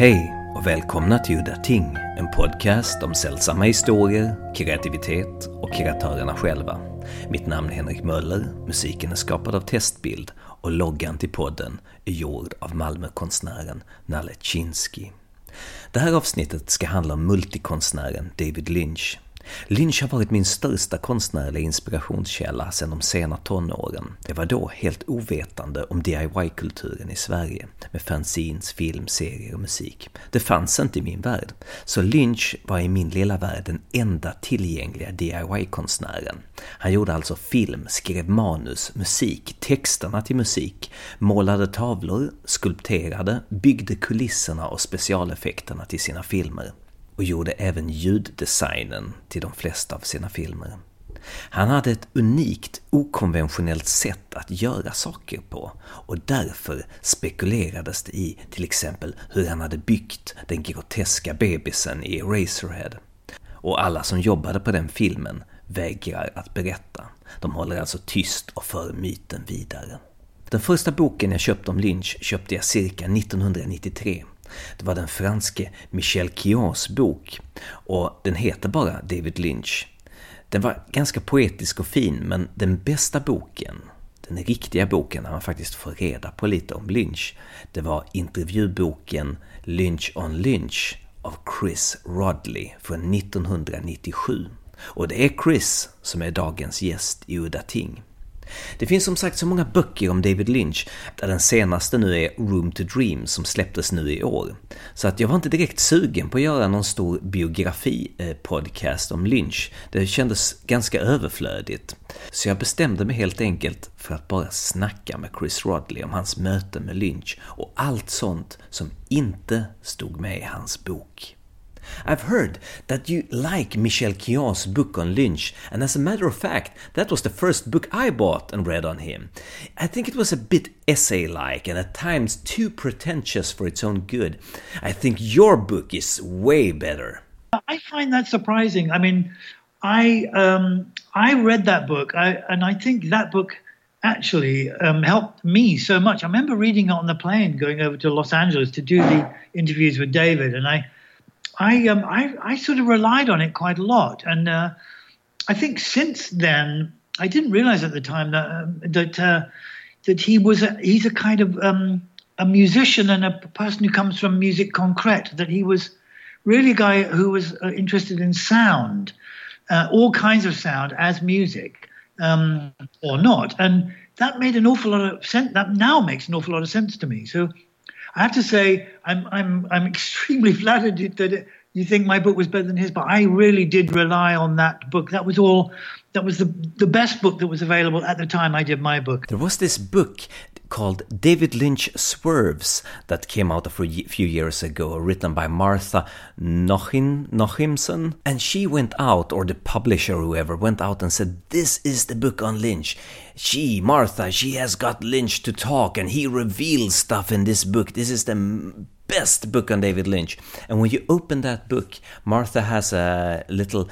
Hej och välkomna till Udda Ting, en podcast om sällsamma historier, kreativitet och kreatörerna själva. Mitt namn är Henrik Möller, musiken är skapad av Testbild och loggan till podden är gjord av Malmökonstnären Nalle Chinsky. Det här avsnittet ska handla om multikonstnären David Lynch Lynch har varit min största konstnärliga inspirationskälla sedan de sena tonåren. Jag var då helt ovetande om DIY-kulturen i Sverige, med fanzines, film, serier och musik. Det fanns inte i min värld, så Lynch var i min lilla värld den enda tillgängliga DIY-konstnären. Han gjorde alltså film, skrev manus, musik, texterna till musik, målade tavlor, skulpterade, byggde kulisserna och specialeffekterna till sina filmer och gjorde även ljuddesignen till de flesta av sina filmer. Han hade ett unikt, okonventionellt sätt att göra saker på och därför spekulerades det i till exempel hur han hade byggt den groteska bebisen i Eraserhead. Och alla som jobbade på den filmen vägrar att berätta. De håller alltså tyst och för myten vidare. Den första boken jag köpte om Lynch köpte jag cirka 1993 det var den franske Michel Kions bok och den heter bara David Lynch. Den var ganska poetisk och fin, men den bästa boken, den riktiga boken där man faktiskt får reda på lite om Lynch, det var intervjuboken Lynch on Lynch av Chris Rodley från 1997. Och det är Chris som är dagens gäst i Udda Ting. Det finns som sagt så många böcker om David Lynch, där den senaste nu är Room to Dream som släpptes nu i år. Så att jag var inte direkt sugen på att göra någon stor biografi-podcast eh, om Lynch. Det kändes ganska överflödigt. Så jag bestämde mig helt enkelt för att bara snacka med Chris Rodley om hans möte med Lynch och allt sånt som inte stod med i hans bok. I've heard that you like Michel Chion's book on Lynch, and as a matter of fact, that was the first book I bought and read on him. I think it was a bit essay like and at times too pretentious for its own good. I think your book is way better. I find that surprising. I mean, I um, I read that book, I, and I think that book actually um, helped me so much. I remember reading it on the plane going over to Los Angeles to do the interviews with David, and I I, um, I, I sort of relied on it quite a lot, and uh, I think since then I didn't realize at the time that um, that uh, that he was a, he's a kind of um, a musician and a person who comes from musique concrète. That he was really a guy who was uh, interested in sound, uh, all kinds of sound as music um, or not, and that made an awful lot of sense. That now makes an awful lot of sense to me. So I have to say, I'm I'm I'm extremely flattered that you think my book was better than his, but I really did rely on that book. That was all. That was the the best book that was available at the time I did my book. There was this book called David Lynch Swerves that came out a few years ago, written by Martha Nochin, Nochimson. And she went out, or the publisher, whoever, went out and said, This is the book on Lynch. She, Martha, she has got Lynch to talk, and he reveals stuff in this book. This is the best book on David Lynch. And when you open that book, Martha has a little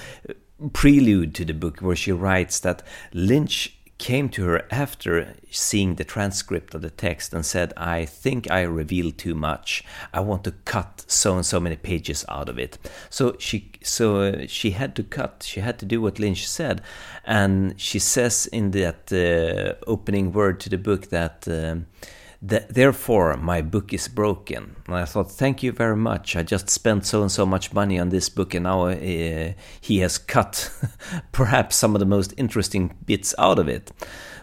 prelude to the book where she writes that Lynch came to her after seeing the transcript of the text and said, I think I revealed too much. I want to cut so and so many pages out of it. So she so uh, she had to cut, she had to do what Lynch said. And she says in that uh, opening word to the book that um, therefore, my book is broken. And I thought, thank you very much. I just spent so and so much money on this book, and now uh, he has cut perhaps some of the most interesting bits out of it.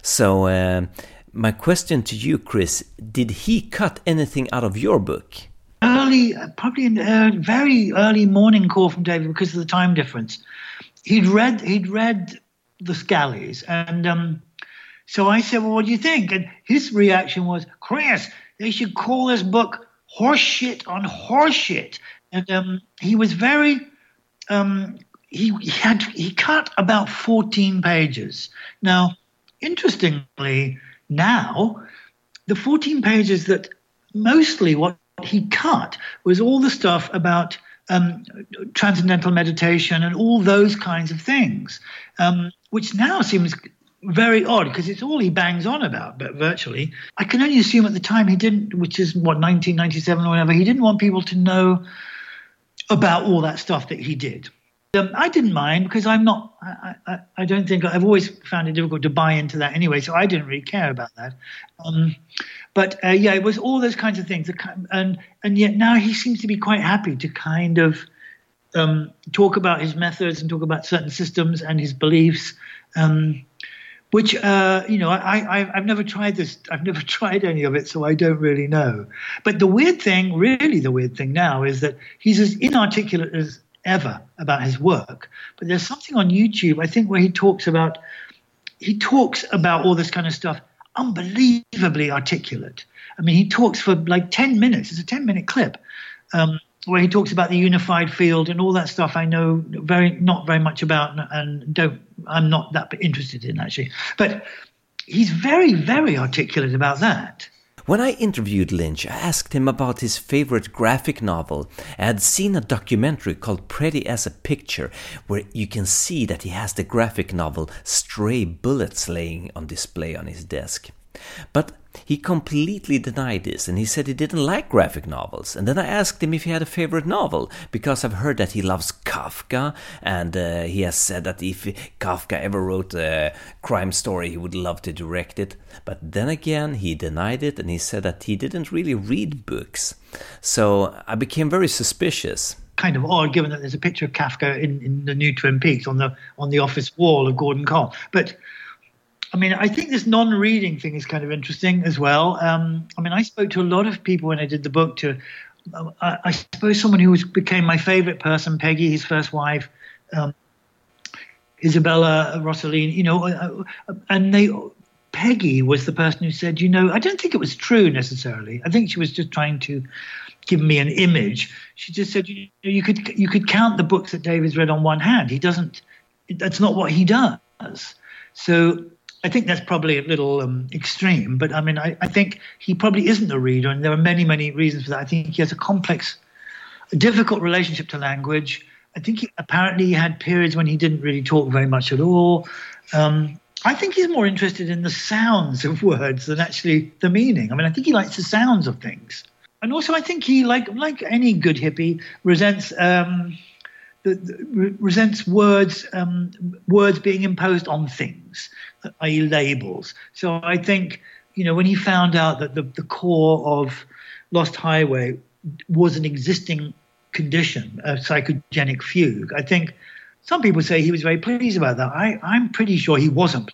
So, uh, my question to you, Chris did he cut anything out of your book? Early, probably in a very early morning call from David because of the time difference. He'd read, he'd read the Scallies, and um, so I said, Well, what do you think? And his reaction was, Chris, they should call this book Horseshit on Horseshit. And um, he was very, um, he, he, had, he cut about 14 pages. Now, interestingly, now, the 14 pages that mostly what he cut was all the stuff about um, transcendental meditation and all those kinds of things, um, which now seems very odd because it's all he bangs on about, but virtually. I can only assume at the time he didn't, which is what 1997 or whatever. He didn't want people to know about all that stuff that he did. Um, I didn't mind because I'm not. I, I, I, don't think I've always found it difficult to buy into that anyway, so I didn't really care about that. Um, but uh, yeah, it was all those kinds of things, and and yet now he seems to be quite happy to kind of um, talk about his methods and talk about certain systems and his beliefs. Um, which uh, you know I, I have never tried this I've never tried any of it so I don't really know. But the weird thing really the weird thing now is that he's as inarticulate as ever about his work. But there's something on YouTube I think where he talks about he talks about all this kind of stuff unbelievably articulate. I mean he talks for like 10 minutes. It's a 10 minute clip. Um, where he talks about the unified field and all that stuff I know very not very much about and don't I'm not that interested in actually. But he's very very articulate about that. When I interviewed Lynch, I asked him about his favorite graphic novel. I had seen a documentary called Pretty as a Picture, where you can see that he has the graphic novel Stray Bullets laying on display on his desk. But he completely denied this and he said he didn't like graphic novels. And then I asked him if he had a favorite novel because I've heard that he loves Kafka and uh, he has said that if Kafka ever wrote a crime story, he would love to direct it. But then again, he denied it and he said that he didn't really read books. So I became very suspicious kind of odd given that there's a picture of Kafka in, in the new Twin Peaks on the on the office wall of Gordon Cole. But I mean, I think this non-reading thing is kind of interesting as well. Um, I mean, I spoke to a lot of people when I did the book. To I, I suppose someone who was, became my favorite person, Peggy, his first wife, um, Isabella Rossellini. You know, uh, uh, and they Peggy was the person who said, you know, I don't think it was true necessarily. I think she was just trying to give me an image. She just said, you, know, you could you could count the books that David's read on one hand. He doesn't. That's not what he does. So I think that's probably a little um, extreme, but I mean, I, I, think he probably isn't a reader, and there are many, many reasons for that. I think he has a complex, difficult relationship to language. I think he, apparently he had periods when he didn't really talk very much at all. Um, I think he's more interested in the sounds of words than actually the meaning. I mean, I think he likes the sounds of things, and also I think he, like like any good hippie, resents. Um, resents words um, words being imposed on things i.e., labels. So I think, you know, when he found out that the, the core of Lost Highway was an existing condition, a psychogenic fugue, I think some people say he was very pleased about that. I, I'm pretty sure he wasn't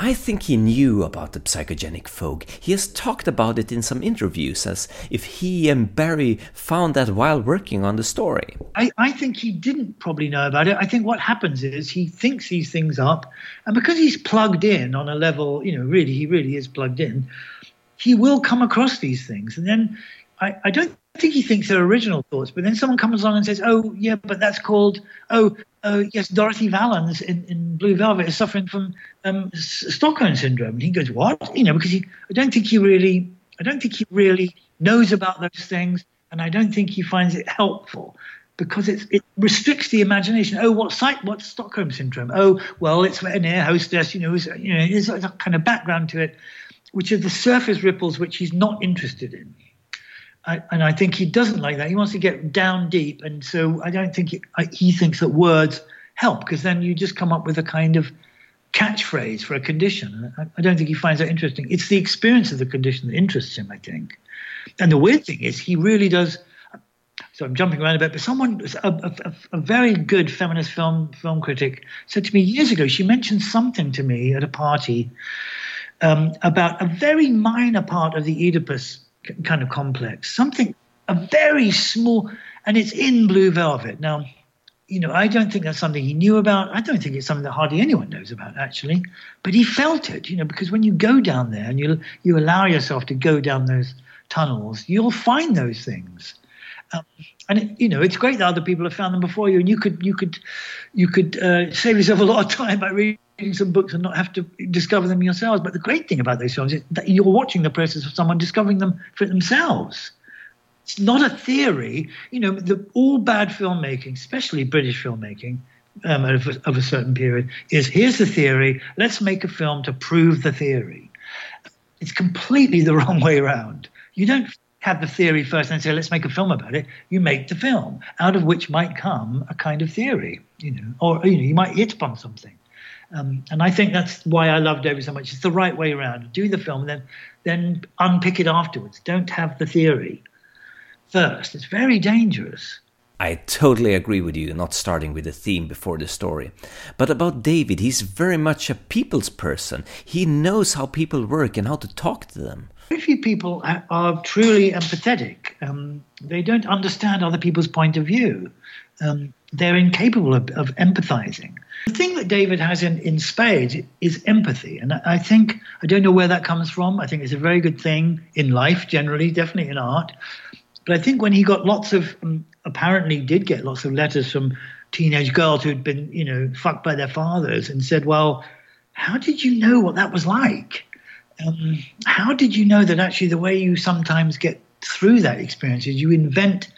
I think he knew about the psychogenic fugue. He has talked about it in some interviews as if he and Barry found that while working on the story. I, I think he didn't probably know about it. I think what happens is he thinks these things up, and because he's plugged in on a level, you know, really, he really is plugged in, he will come across these things. And then I, I don't think he thinks they're original thoughts, but then someone comes along and says, "Oh, yeah, but that's called oh, uh, yes, Dorothy Vallens in, in Blue Velvet is suffering from um, Stockholm syndrome." And he goes, "What?" You know, because he, I don't think he really, I don't think he really knows about those things, and I don't think he finds it helpful because it restricts the imagination. Oh, what site? What's Stockholm syndrome? Oh, well, it's an air hostess. You know, you know, there's a kind of background to it, which are the surface ripples which he's not interested in. I, and I think he doesn't like that. He wants to get down deep, and so I don't think he, I, he thinks that words help because then you just come up with a kind of catchphrase for a condition. I, I, don't think he finds that interesting. It's the experience of the condition that interests him, I think. And the weird thing is, he really does. So I'm jumping around a bit, but someone, a, a, a very good feminist film film critic, said to me years ago. She mentioned something to me at a party um, about a very minor part of the Oedipus kind of complex, something a very small, and it's in Blue Velvet. Now, you know, I don't think that's something he knew about. I don't think it's something that hardly anyone knows about, actually. But he felt it, you know, because when you go down there and you you allow yourself to go down those tunnels, you'll find those things. Um, and it, you know, it's great that other people have found them before you, and you could you could you could uh, save yourself a lot of time by reading reading some books and not have to discover them yourselves. But the great thing about those films is that you're watching the process of someone discovering them for themselves. It's not a theory. You know, the, all bad filmmaking, especially British filmmaking, um, of, a, of a certain period is here's the theory, let's make a film to prove the theory. It's completely the wrong way around. You don't have the theory first and say, let's make a film about it. You make the film, out of which might come a kind of theory, you know, or you know, you might hit upon something. Um, and I think that's why I love David so much. It's the right way around. Do the film, then then unpick it afterwards. Don't have the theory first. It's very dangerous. I totally agree with you, not starting with the theme before the story. But about David, he's very much a people's person. He knows how people work and how to talk to them. Very few people are truly empathetic. Um, they don't understand other people's point of view. Um, they're incapable of, of, empathizing. The thing that David has in, in spades is empathy. And I think, I don't know where that comes from. I think it's a very good thing in life generally, definitely in art. But I think when he got lots of, um, apparently did get lots of letters from teenage girls who'd been, you know, fucked by their fathers and said, well, how did you know what that was like? Um, how did you know that actually the way you sometimes get through that experience is you invent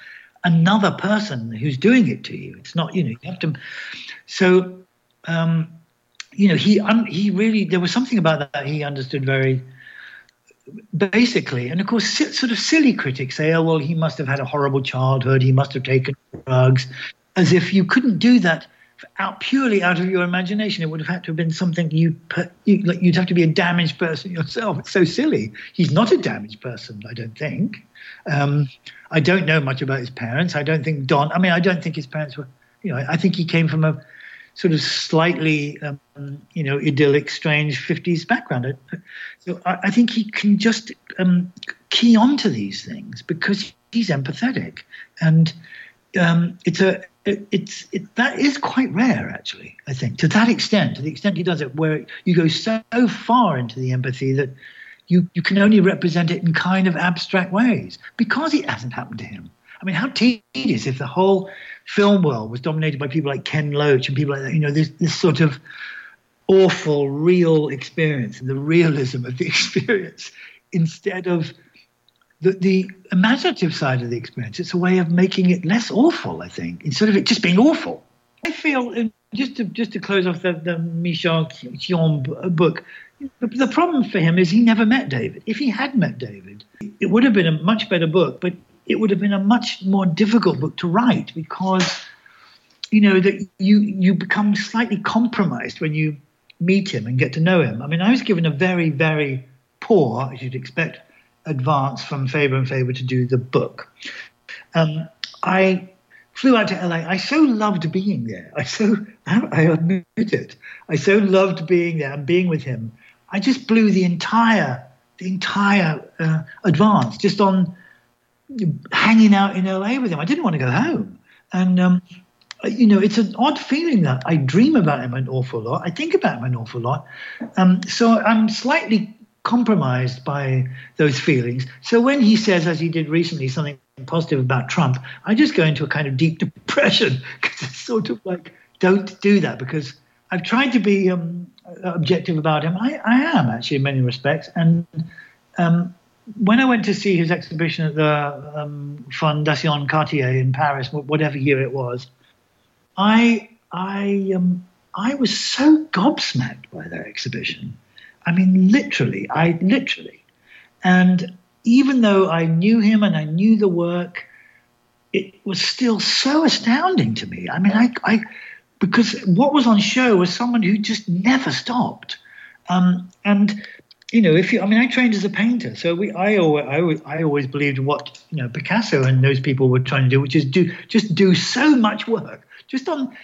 another person who's doing it to you? It's not, you know, you have to. So, um, you know, he un, he really there was something about that he understood very basically. And of course, sort of silly critics say, oh, well, he must have had a horrible childhood. He must have taken drugs, as if you couldn't do that out purely out of your imagination. It would have had to have been something you, you like. You'd have to be a damaged person yourself. It's so silly. He's not a damaged person, I don't think. Um, I don't know much about his parents. I don't think Don. I mean, I don't think his parents were. You know, I think he came from a sort of slightly, um, you know, idyllic, strange 50s background. So I, I think he can just um, key onto these things because he's empathetic. And um, it's a, it, it's it, that is quite rare, actually. I think to that extent, to the extent he does it, where you go so far into the empathy that you you can only represent it in kind of abstract ways because it hasn't happened to him. I mean, how tedious if the whole film world was dominated by people like Ken Loach and people like that. You know, this this sort of awful, real experience and the realism of the experience instead of the, the imaginative side of the experience. It's a way of making it less awful, I think, instead of it just being awful. I feel, just to just to close off the, the Michel Chion uh, book, the problem for him is he never met David. If he had met David, it would have been a much better book. But it would have been a much more difficult book to write because you know that you you become slightly compromised when you meet him and get to know him. I mean, I was given a very very poor, as you'd expect, advance from Faber and Faber to do the book. Um, I flew out to LA. I so loved being there. I so I admit it. I so loved being there and being with him. I just blew the entire the entire uh, advance just on hanging out in LA with him. I didn't want to go home. And, um, you know, it's an odd feeling that I dream about him an awful lot. I think about him an awful lot. Um, so I'm slightly compromised by those feelings. So when he says, as he did recently, something positive about Trump, I just go into a kind of deep depression because it's sort of like, don't do that because I've tried to be um, objective about him. I, I, am actually in many respects. And um, when I went to see his exhibition at the um, Fondation Cartier in Paris, whatever year it was, I I um, I was so gobsmacked by that exhibition. I mean, literally, I literally, and even though I knew him and I knew the work, it was still so astounding to me. I mean, I, I because what was on show was someone who just never stopped, um, and you know, if you, I mean, I trained as a painter, so we, I always, I always, I always believed what you know Picasso and those people were trying to do, which is do just do so much work, just on,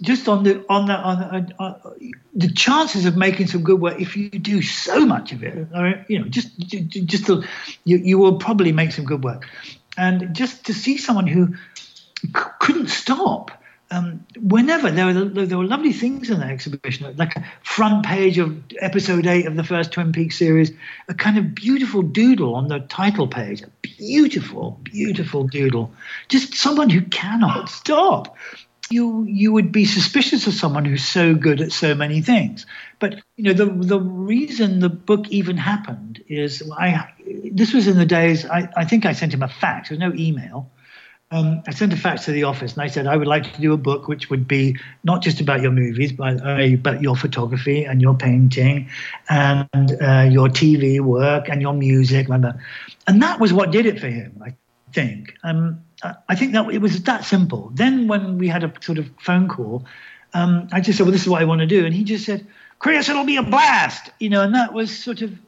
just on the on the on, the, on the chances of making some good work. If you do so much of it, you know, just just to, you you will probably make some good work, and just to see someone who c- couldn't stop um, whenever there were there were lovely things in that exhibition, like a front page of episode eight of the first Twin Peaks series, a kind of beautiful doodle on the title page, a beautiful, beautiful doodle. Just someone who cannot stop. You you would be suspicious of someone who's so good at so many things. But you know the the reason the book even happened is I this was in the days I, I think I sent him a fax. There's no email um, I sent a fax to the office and I said I would like to do a book which would be not just about your movies, but uh, but your photography and your painting and uh, your TV work and your music, and that was what did it for him. I think. Um, I think that it was that simple. Then when we had a sort of phone call, um, I just said, "Well, this is what I want to do," and he just said, "Chris, it'll be a blast," you know, and that was sort of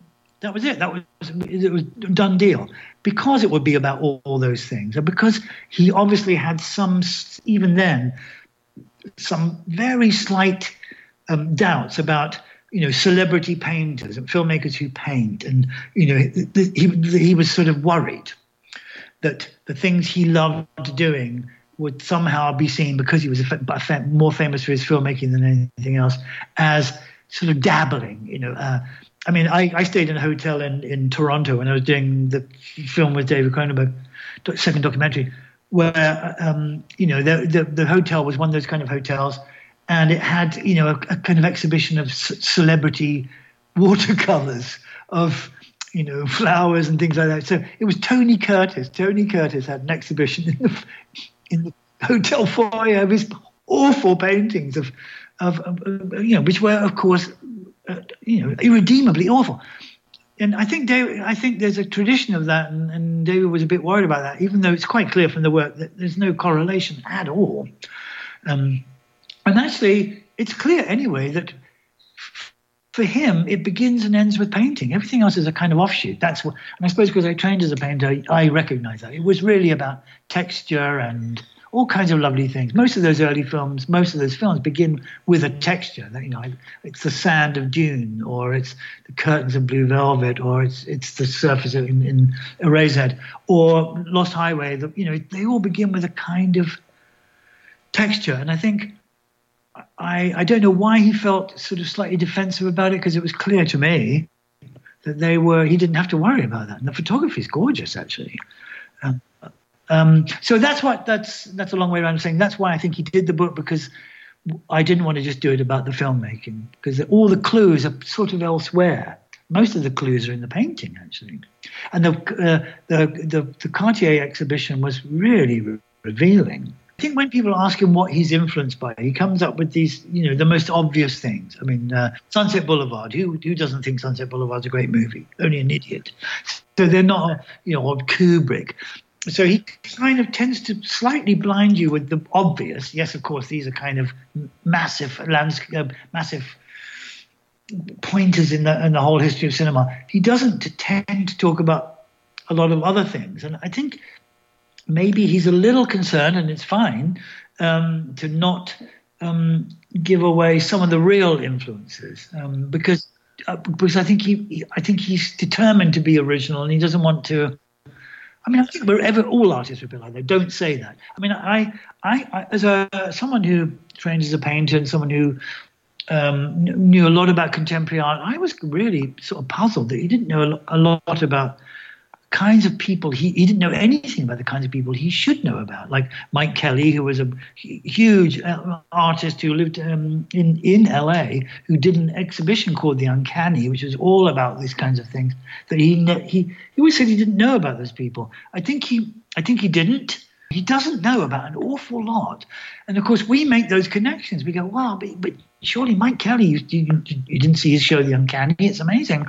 that was it. That was it was done deal because it would be about all, all those things, and because he obviously had some even then some very slight um, doubts about you know celebrity painters and filmmakers who paint, and you know he he was sort of worried that the things he loved doing would somehow be seen because he was a, more famous for his filmmaking than anything else as sort of dabbling, you know, uh, I mean, I, I stayed in a hotel in, in Toronto when I was doing the film with David Cronenberg, second documentary, where um, you know the, the, the hotel was one of those kind of hotels, and it had you know a, a kind of exhibition of c- celebrity watercolors of you know flowers and things like that. So it was Tony Curtis. Tony Curtis had an exhibition in the in the hotel foyer of his awful paintings of of, of you know which were of course you know, irredeemably awful. And I think David, I think there's a tradition of that, and, and, David was a bit worried about that, even though it's quite clear from the work that there's no correlation at all. Um, and actually, it's clear anyway that for him, it begins and ends with painting. Everything else is a kind of offshoot. That's what, and I suppose because I trained as a painter, I recognize that. It was really about texture and all kinds of lovely things. Most of those early films, most of those films begin with a texture. That, you know, it's the sand of Dune, or it's the curtains of Blue Velvet, or it's it's the surface in, in Eraserhead, or Lost Highway. The, you know, they all begin with a kind of texture, and I think. I, I don't know why he felt sort of slightly defensive about it because it was clear to me that they were he didn't have to worry about that. And the photography is gorgeous, actually. Um, um, so that's what that's that's a long way around saying that's why I think he did the book because I didn't want to just do it about the filmmaking because all the clues are sort of elsewhere. Most of the clues are in the painting actually, and the uh, the, the, the Cartier exhibition was really re- revealing. I think when people ask him what he's influenced by, he comes up with these, you know, the most obvious things. I mean, uh, Sunset Boulevard. Who who doesn't think Sunset Boulevard's a great movie? Only an idiot. So they're not, you know, Kubrick so he kind of tends to slightly blind you with the obvious. Yes, of course, these are kind of massive landscape, uh, massive pointers in the in the whole history of cinema. He doesn't tend to talk about a lot of other things, and I think maybe he's a little concerned, and it's fine um, to not um, give away some of the real influences um, because uh, because I think he I think he's determined to be original, and he doesn't want to I mean, I think wherever all artists would be like that. Don't say that. I mean, I, I, I as a someone who trained as a painter and someone who um, knew a lot about contemporary art, I was really sort of puzzled that he didn't know a lot about kinds of people he, he didn't know anything about the kinds of people he should know about. Like mike Kelley, who was a huge uh, artist who lived um, in in la who did an exhibition called the uncanny which was all about these kinds of things that he he he always said he didn't know about those people. I think he i think he didn't. He doesn't know about an awful lot. And of course we make those connections. We go wow but, but surely mike Kelley, you, you, you didn't see his show the uncanny? It's amazing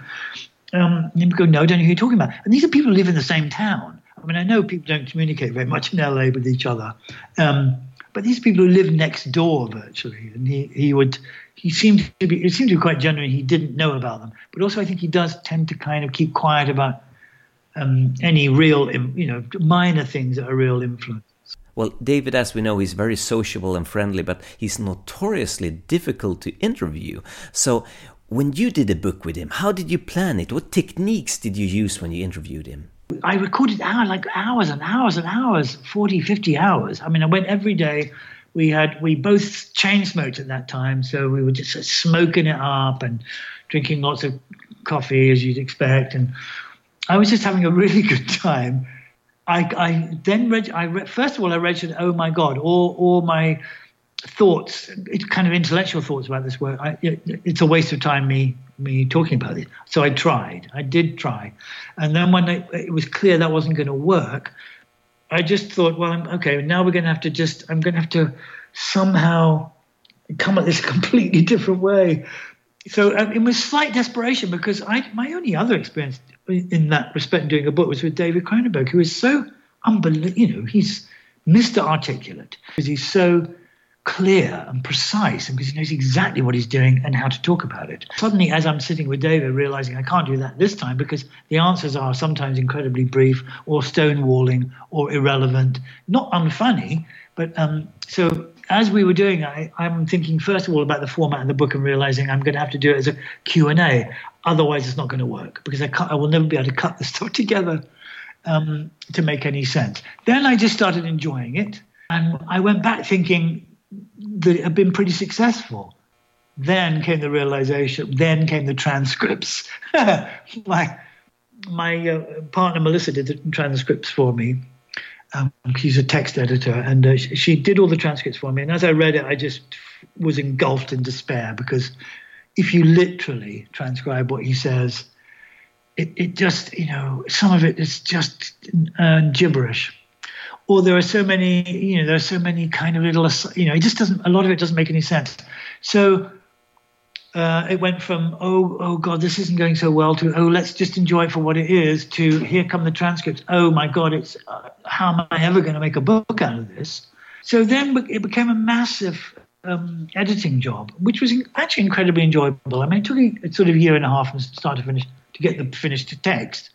um, and people go, no, I don't know who you're talking about. And these are people who live in the same town. I mean, I know people don't communicate very much in LA with each other, um, but these people who live next door virtually, and he, he would he seemed to be it seemed to be quite genuine. He didn't know about them, but also I think he does tend to kind of keep quiet about um, any real you know minor things that are real influence. Well, David, as we know, he's very sociable and friendly, but he's notoriously difficult to interview. So, when you did a book with him, how did you plan it? What techniques did you use when you interviewed him? I recorded hours, like hours and hours and hours, 40, 50 hours. I mean, I went every day. We had, we both chain smoked at that time. So we were just uh, smoking it up and drinking lots of coffee, as you'd expect. And I was just having a really good time. I, I then read, I first of all, I read, oh my God, all, all my thoughts, kind of intellectual thoughts about this work. I, it, it's a waste of time me me talking about it. So I tried. I did try, and then when it, was clear that wasn't going to work, I just thought, well, I'm, okay, now we're going to have to just, I'm going to have to somehow come at this completely different way. So um, it was slight desperation because I, my only other experience in that respect doing a book was with David Cronenberg, who is so unbelievable. You know, he's Mr. Articulate because he's so clear and precise because he knows exactly what he's doing and how to talk about it. Suddenly, as I'm sitting with David, realizing I can't do that this time because the answers are sometimes incredibly brief or stonewalling or irrelevant, not unfunny, but um, so as we were doing, I, I'm thinking first of all about the format of the book and realizing I'm going to have to do it as a Q&A. Otherwise, it's not going to work because I, can't, I will never be able to cut the stuff together um, to make any sense. Then I just started enjoying it. And I went back thinking that had been pretty successful. Then came the realization, then came the transcripts. my my uh, partner Melissa did the transcripts for me um, she's a text editor, and uh, she did all the transcripts for me. And as I read it, I just was engulfed in despair because if you literally transcribe what he says, it, it just, you know, some of it is just uh, gibberish. Or there are so many, you know, there are so many kind of little, you know, it just doesn't, a lot of it doesn't make any sense. So uh, it went from oh oh god this isn't going so well to oh let's just enjoy it for what it is to here come the transcripts. Oh my god it's uh, how am I ever going to make a book out of this? So then it became a massive um, editing job which was actually incredibly enjoyable. I mean it took a sort of year and a half from start to finish to get the finished text.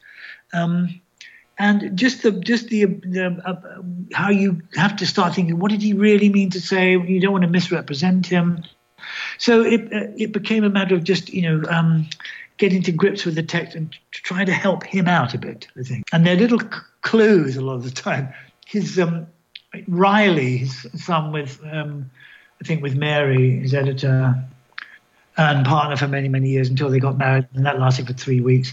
Um, and just the just the, the uh, how you have to start thinking what did he really mean to say you don't want to misrepresent him so it uh, it became a matter of just you know um, getting to grips with the text and trying to help him out a bit. I think, and they're little c- clues a lot of the time. His um, Riley, his son with um, I think with Mary, his editor and partner for many many years until they got married, and that lasted for three weeks.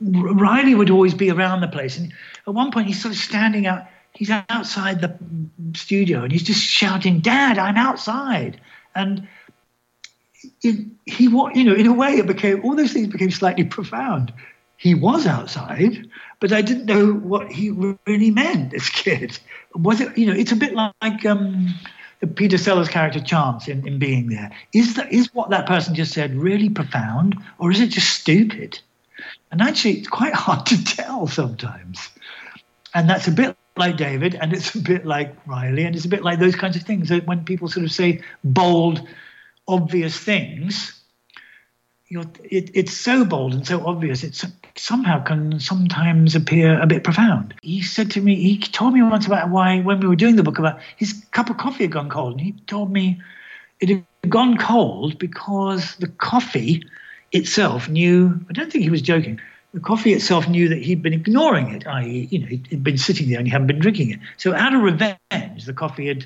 Riley would always be around the place, and at one point he's sort of standing out he's outside the studio and he's just shouting, "Dad, I'm outside!" And he, you know, in a way, it became all those things became slightly profound. He was outside, but I didn't know what he really meant. This kid was it, you know, it's a bit like um, Peter Sellers character Chance in, in being there. Is that is what that person just said really profound, or is it just stupid? And actually, it's quite hard to tell sometimes. And that's a bit like David, and it's a bit like Riley, and it's a bit like those kinds of things. That when people sort of say bold, obvious things, it, it's so bold and so obvious. It somehow can sometimes appear a bit profound. He said to me, he told me once about why when we were doing the book about his cup of coffee had gone cold, and he told me it had gone cold because the coffee itself knew. I don't think he was joking the coffee itself knew that he'd been ignoring it, i.e., you know, he'd been sitting there and he hadn't been drinking it. So, out of revenge, the coffee had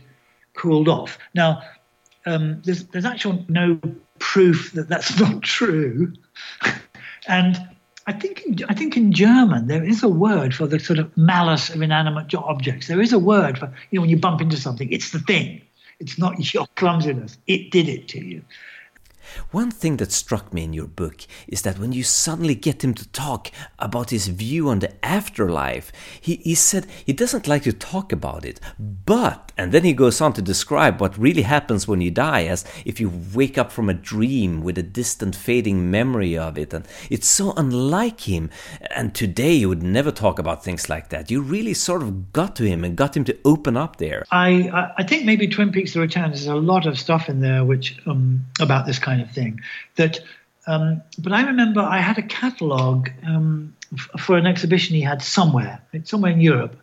cooled off. Now, um, there's, there's actual no proof that that's not true, and I think in, I think in German there is a word for the sort of malice of inanimate objects. There is a word for you know when you bump into something, it's the thing. It's not your clumsiness. It did it to you. One thing that struck me in your book is that when you suddenly get him to talk about his view on the afterlife, he, he said he doesn't like to talk about it, but, and then he goes on to describe what really happens when you die as if you wake up from a dream with a distant fading memory of it, and it's so unlike him. And today you would never talk about things like that. You really sort of got to him and got him to open up there. I, I think maybe Twin Peaks The Return, there's a lot of stuff in there which um, about this kind of thing. That, um, but I remember I had a catalogue um, f- for an exhibition he had somewhere, somewhere in Europe,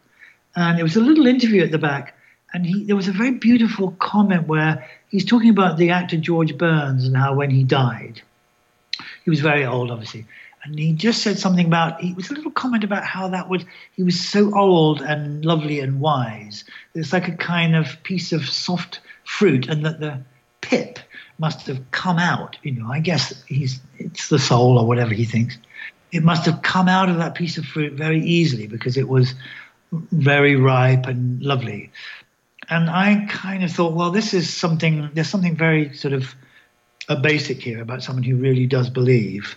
and there was a little interview at the back, and he there was a very beautiful comment where he's talking about the actor George Burns and how when he died, he was very old, obviously. And he just said something about he was a little comment about how that would he was so old and lovely and wise. It's like a kind of piece of soft fruit, and that the pip must have come out. You know, I guess he's it's the soul or whatever he thinks. It must have come out of that piece of fruit very easily because it was very ripe and lovely. And I kind of thought, well, this is something. There's something very sort of a basic here about someone who really does believe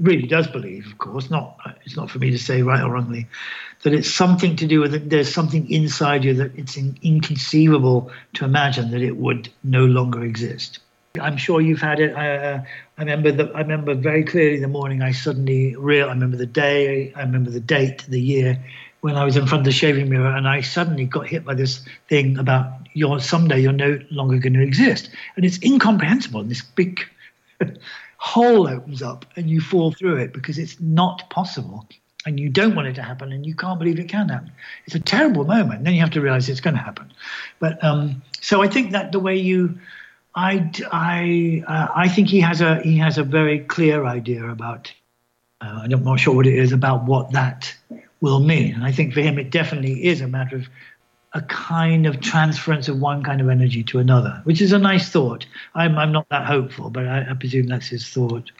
really does believe, of course, not it's not for me to say right or wrongly, that it's something to do with it. There's something inside you that it's in, inconceivable to imagine that it would no longer exist. I'm sure you've had it. I, uh, I remember the, I remember very clearly the morning I suddenly real. I remember the day. I remember the date, the year when I was in front of the shaving mirror, and I suddenly got hit by this thing about you're someday you're no longer going to exist, and it's incomprehensible. And this big hole opens up, and you fall through it because it's not possible, and you don't want it to happen, and you can't believe it can happen. It's a terrible moment. Then you have to realize it's going to happen. But um, so I think that the way you I, I, uh, I think he has a he has a very clear idea about. Uh, I'm not sure what it is about what that will mean, and I think for him it definitely is a matter of a kind of transference of one kind of energy to another, which is a nice thought. I'm I'm not that hopeful, but I, I presume that's his thought.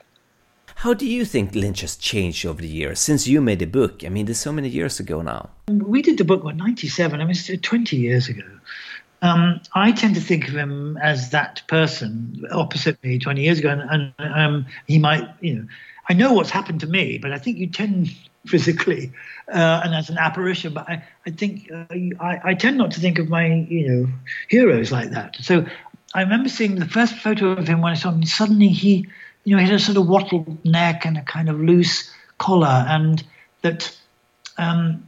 How do you think Lynch has changed over the years since you made the book? I mean, there's so many years ago now. We did the book, what, 97? I mean, it's 20 years ago. Um, I tend to think of him as that person opposite me 20 years ago, and, and um, he might, you know, I know what's happened to me, but I think you tend physically uh, and as an apparition. But I, I think uh, I, I tend not to think of my, you know, heroes like that. So I remember seeing the first photo of him when I saw him. Suddenly he, you know, he had a sort of wattled neck and a kind of loose collar, and that. Um,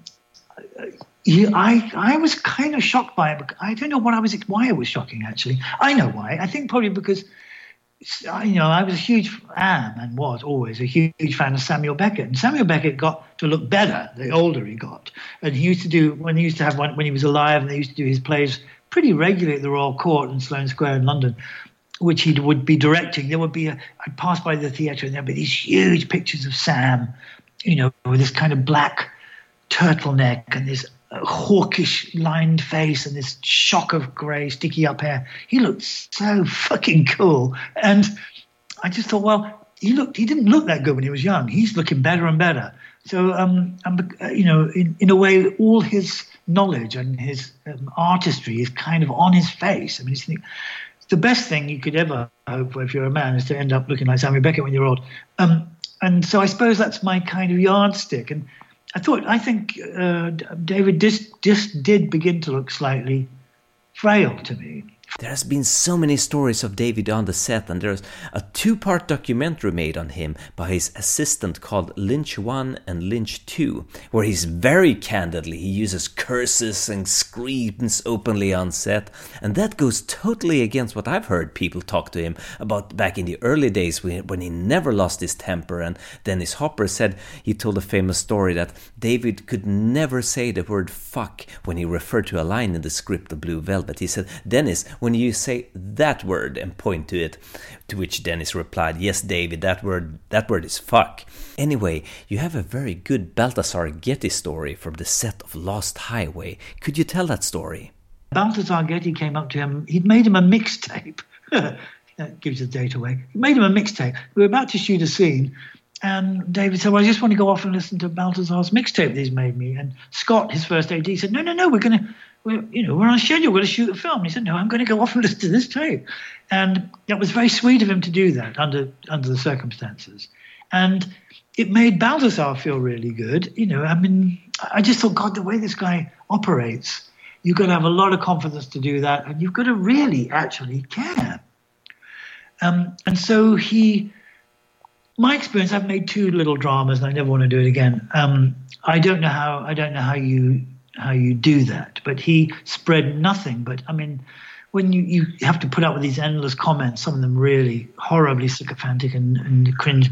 I, I was kind of shocked by it. I don't know what I was, why it was shocking, actually. I know why. I think probably because, you know, I was a huge fan and was always a huge fan of Samuel Beckett. And Samuel Beckett got to look better the older he got. And he used to do, when he used to have one, when he was alive, and they used to do his plays pretty regularly at the Royal Court in Sloane Square in London, which he would be directing. There would be, a, I'd pass by the theatre and there'd be these huge pictures of Sam, you know, with this kind of black turtleneck and this hawkish lined face and this shock of grey sticky up hair. He looked so fucking cool. And I just thought, well, he looked he didn't look that good when he was young. He's looking better and better. So um, and, you know, in, in a way, all his knowledge and his um, artistry is kind of on his face. I mean, it's the best thing you could ever hope for if you're a man is to end up looking like Samuel Beckett when you're old. Um, and so I suppose that's my kind of yardstick. And I thought I think uh, David just just did begin to look slightly frail to me. There has been so many stories of David on the set, and there's a two-part documentary made on him by his assistant called Lynch 1 and Lynch 2, where he's very candidly, he uses curses and screams openly on set, and that goes totally against what I've heard people talk to him about back in the early days when he never lost his temper, and Dennis Hopper said he told a famous story that David could never say the word fuck when he referred to a line in the script of Blue Velvet. He said, Dennis, when you say that word and point to it, to which Dennis replied, Yes, David, that word that word is fuck. Anyway, you have a very good Balthazar Getty story from the set of Lost Highway. Could you tell that story? Balthazar Getty came up to him, he'd made him a mixtape. that gives the date away. He made him a mixtape. We were about to shoot a scene, and David said, Well, I just want to go off and listen to Balthazar's mixtape that he's made me. And Scott, his first AD, said, No, no, no, we're going to we're, you know, we're on schedule. We're going to shoot a film. He said, no, I'm going to go off and listen to this tape. And that was very sweet of him to do that under under the circumstances. And it made Balthazar feel really good. You know, I mean, I just thought, God, the way this guy operates, you've got to have a lot of confidence to do that, and you've got to really actually care. Um, and so he, my experience, I've made two little dramas, and I never want to do it again. Um, I don't know how I don't know how you how you do that. But he spread nothing. But I mean, when you, you have to put up with these endless comments, some of them really horribly sycophantic and, and cringe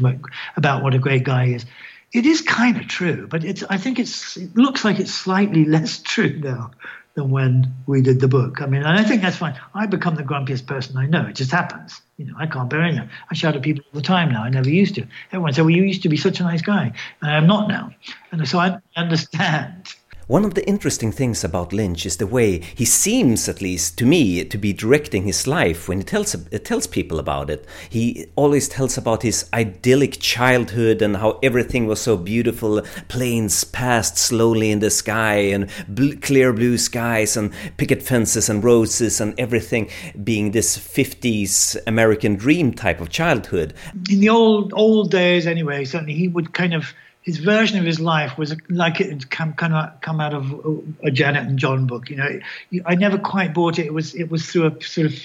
about what a great guy is. It is kind of true, but it's. I think it's. It looks like it's slightly less true now than when we did the book. I mean, and I think that's fine. I become the grumpiest person I know. It just happens. You know, I can't bear anything. I shout at people all the time now. I never used to. Everyone said, "Well, you used to be such a nice guy," and I'm not now. And so I understand One of the interesting things about Lynch is the way he seems, at least to me, to be directing his life when he tells uh, tells people about it. He always tells about his idyllic childhood and how everything was so beautiful. Planes passed slowly in the sky and bl clear blue skies and picket fences and roses and everything being this 50s American dream type of childhood. In the old old days, anyway, certainly he would kind of his version of his life was like it had come kind of come out of a Janet and John book. You know, I never quite bought it. It was it was through a sort of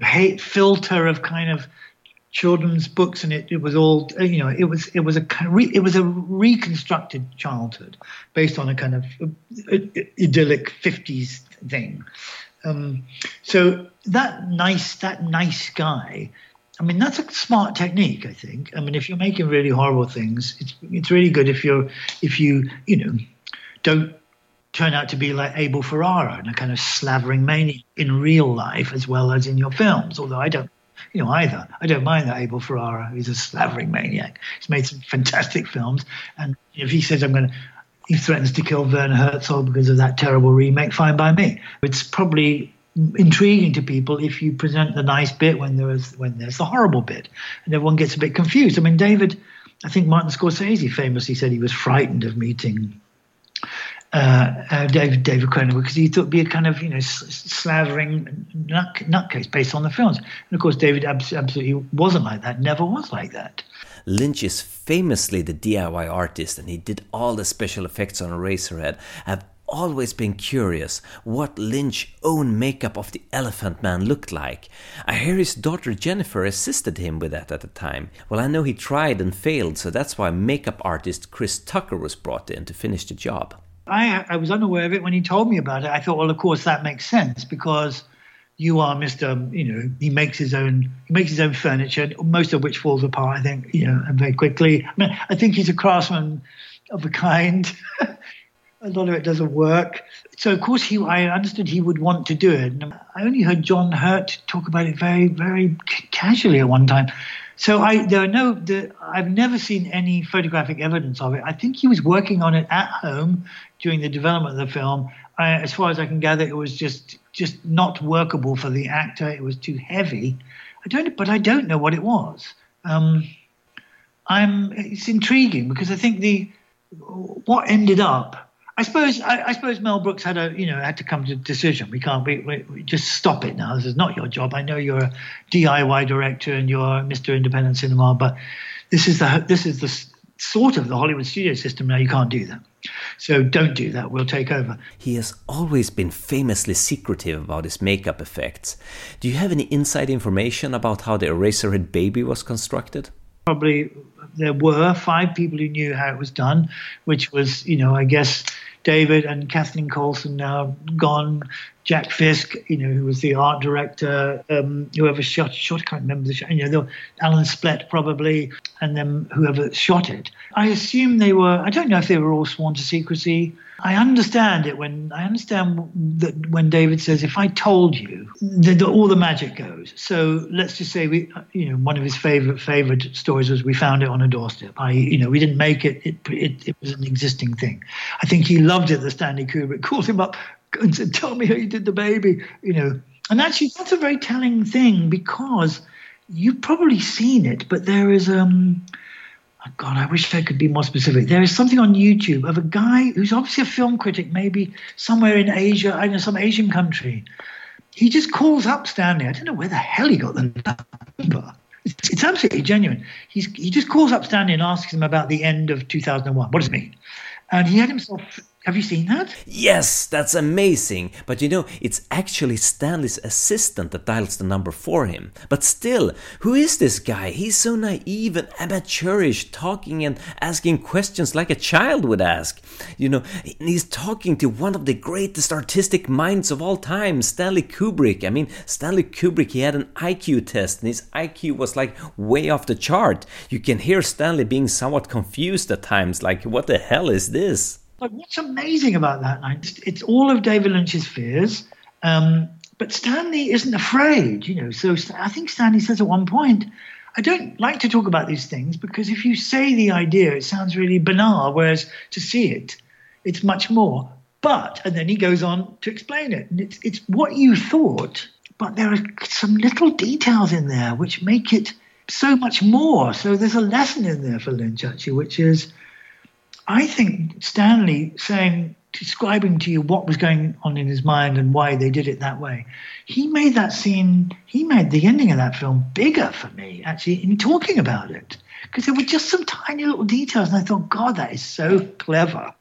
hate filter of kind of children's books, and it, it was all you know. It was it was a it was a reconstructed childhood based on a kind of idyllic fifties thing. Um, so that nice that nice guy I mean, that's a smart technique, I think. I mean, if you're making really horrible things, it's it's really good if you're if you you know don't turn out to be like Abel Ferrara and a kind of slavering maniac in real life as well as in your films. Although I don't, you know, either. I don't mind that Abel Ferrara is a slavering maniac. He's made some fantastic films, and if he says I'm going to. He threatens to kill Werner Herzog because of that terrible remake. Fine by me. It's probably intriguing to people if you present the nice bit when there's when there's the horrible bit, and everyone gets a bit confused. I mean, David, I think Martin Scorsese famously said he was frightened of meeting uh, uh, David David Cronenberg because he thought it'd be a kind of you know slavering nut, nutcase based on the films, and of course David absolutely wasn't like that, never was like that. Lynch is famously the DIY artist, and he did all the special effects on Eraserhead. Have always been curious what Lynch's own makeup of the Elephant Man looked like. I hear his daughter Jennifer assisted him with that at the time. Well, I know he tried and failed, so that's why makeup artist Chris Tucker was brought in to finish the job. I, I was unaware of it when he told me about it. I thought, well, of course, that makes sense because you are Mr. You know, he makes his own he makes his own furniture, most of which falls apart. I think you know, and very quickly. I mean, I think he's a craftsman of a kind. a lot of it doesn't work. So of course he, I understood he would want to do it. And I only heard John Hurt talk about it very, very casually at one time. So I, there are no, the, I've never seen any photographic evidence of it. I think he was working on it at home during the development of the film. I, as far as I can gather, it was just, just not workable for the actor. It was too heavy. I don't, but I don't know what it was. Um, I'm, it's intriguing because I think the, what ended up I suppose I, I, suppose Mel Brooks had a you know had to come to a decision. We can't we, we, we, just stop it now. This is not your job. I know you're a DIY director and you're Mr. Independent Cinema, but this is the this is the sort of the Hollywood studio system now. You can't do that. So don't do that. We'll take over. He has always been famously secretive about his makeup effects. Do you have any inside information about how the Eraserhead baby was constructed? Probably there were five people who knew how it was done, which was, you know, I guess David and Kathleen Coulson now gone. Jack Fisk, you know, who was the art director, um, whoever shot, shot, I can't remember the shot, you know, Alan Splet probably, and then whoever shot it. I assume they were, I don't know if they were all sworn to secrecy. I understand it when I understand that when David says, "If I told you," that all the magic goes. So let's just say we, you know, one of his favorite favorite stories was we found it on a doorstep. I, you know, we didn't make it; it it, it was an existing thing. I think he loved it that Stanley Kubrick called him up and said, "Tell me how you did the baby," you know. And actually, that's a very telling thing because you've probably seen it, but there is um God, I wish I could be more specific. There is something on YouTube of a guy who's obviously a film critic, maybe somewhere in Asia, I know some Asian country. He just calls up Stanley. I don't know where the hell he got the number. It's, it's absolutely genuine. He's, he just calls up Stanley and asks him about the end of 2001. What does it mean? And he had himself have you seen that? Yes, that's amazing. But you know, it's actually Stanley's assistant that dials the number for him. But still, who is this guy? He's so naive and amateurish, talking and asking questions like a child would ask. You know, he's talking to one of the greatest artistic minds of all time, Stanley Kubrick. I mean, Stanley Kubrick, he had an IQ test and his IQ was like way off the chart. You can hear Stanley being somewhat confused at times, like, what the hell is this? Like, what's amazing about that? It's, it's all of David Lynch's fears, um, but Stanley isn't afraid, you know. So I think Stanley says at one point, I don't like to talk about these things because if you say the idea, it sounds really banal, whereas to see it, it's much more. But, and then he goes on to explain it. And it's, it's what you thought, but there are some little details in there which make it so much more. So there's a lesson in there for Lynch, actually, which is I think Stanley saying, describing to you what was going on in his mind and why they did it that way, he made that scene, he made the ending of that film bigger for me, actually, in talking about it. Because there were just some tiny little details. And I thought, God, that is so clever.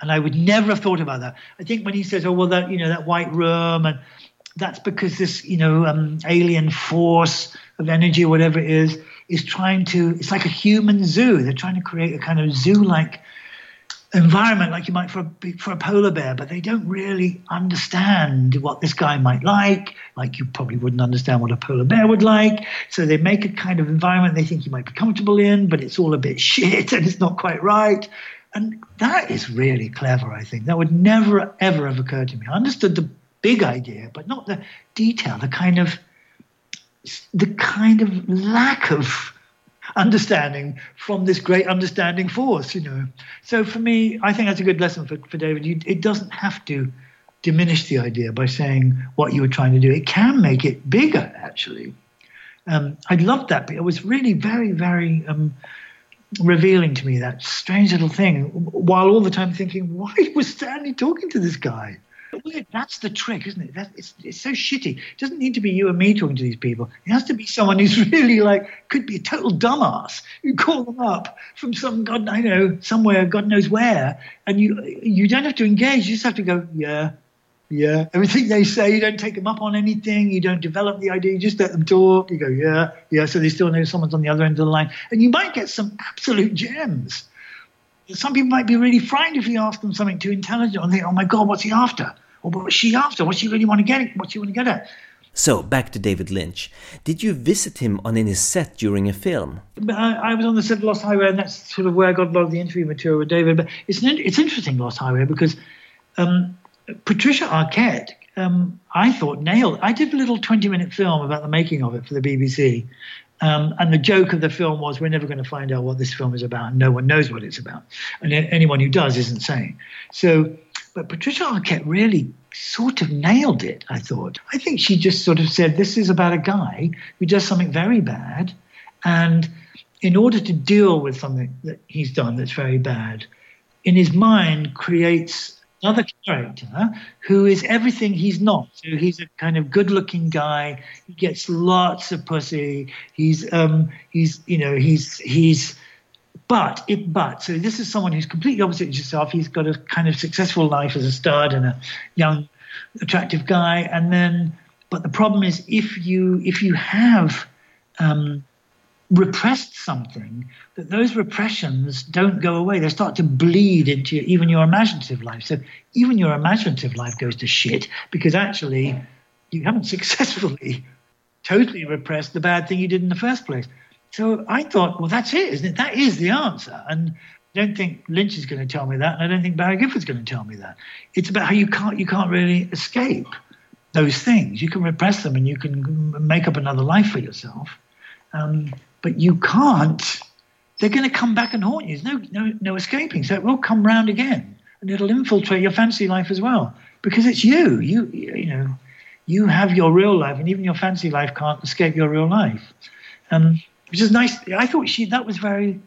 And I would never have thought about that. I think when he says, "Oh well, that you know that white room," and that's because this you know um, alien force of energy or whatever it is is trying to. It's like a human zoo. They're trying to create a kind of zoo-like environment, like you might for a, for a polar bear, but they don't really understand what this guy might like. Like you probably wouldn't understand what a polar bear would like. So they make a kind of environment they think you might be comfortable in, but it's all a bit shit and it's not quite right. And that is really clever, I think. That would never, ever have occurred to me. I understood the big idea, but not the detail, the kind of the kind of lack of understanding from this great understanding force, you know. So for me, I think that's a good lesson for, for David. You, it doesn't have to diminish the idea by saying what you were trying to do. It can make it bigger, actually. Um, I loved that. It was really very, very um, revealing to me that strange little thing, while all the time thinking, why was Stanley talking to this guy? That's the trick, isn't it? That, it's, it's so shitty. It doesn't need to be you and me talking to these people. It has to be someone who's really like, could be a total dumbass. You call them up from some, God, I know, somewhere, God knows where, and you you don't have to engage. You just have to go, yeah, yeah. Everything they say, you don't take them up on anything. You don't develop the idea. You just let them talk. You go, yeah, yeah. So they still know someone's on the other end of the line. And you might get some absolute gems. Some people might be really frightened if you ask them something too intelligent and think, oh my God, what's he after? Or what's she after? What's she really want to get? What's she want to get at? So, back to David Lynch. Did you visit him on any set during a film? I, I, was on the set of Lost Highway, and that's sort of where I got a lot of the interview material with David. But it's, an, it's interesting, Lost Highway, because um, Patricia Arquette, um, I thought nailed. I did a little 20 minute film about the making of it for the BBC. Um, and the joke of the film was we're never going to find out what this film is about. And No one knows what it's about. And anyone who does isn't saying. So, but Patricia Arquette really sort of nailed it, I thought. I think she just sort of said this is about a guy who does something very bad. And in order to deal with something that he's done that's very bad, in his mind creates another character who is everything he's not. So he's a kind of good-looking guy. He gets lots of pussy. He's um he's you know he's he's but it but so this is someone who's completely opposite to yourself. He's got a kind of successful life as a stud and a young attractive guy and then but the problem is if you if you have um, repressed something, that those repressions don't go away. They start to bleed into even your imaginative life. So even your imaginative life goes to shit because actually you haven't successfully totally repressed the bad thing you did in the first place. So I thought, well, that's it, isn't it? That is the answer. And I don't think Lynch is going to tell me that, and I don't think Barry Gifford's going to tell me that. It's about how you can't you can't really escape those things. You can repress them, and you can make up another life for yourself. Um, but you can't. They're going to come back and haunt you. There's no, no, no escaping. So it will come round again, and it'll infiltrate your fancy life as well because it's you. You, you know, you have your real life, and even your fancy life can't escape your real life. Um, which is nice. I thought she that was very.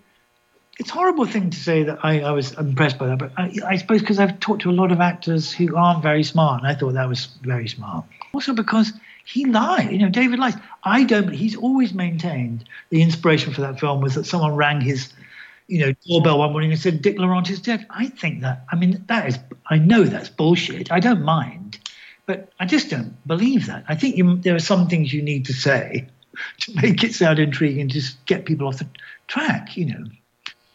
It's a horrible thing to say that I, I was impressed by that, but I, I suppose because I've talked to a lot of actors who aren't very smart, and I thought that was very smart. Also because he lied. You know, David lies. I don't. He's always maintained the inspiration for that film was that someone rang his, you know, doorbell one morning and said Dick Laurent is dead. I think that. I mean, that is. I know that's bullshit. I don't mind, but I just don't believe that. I think you, there are some things you need to say to make it sound intriguing, just get people off the track. You know.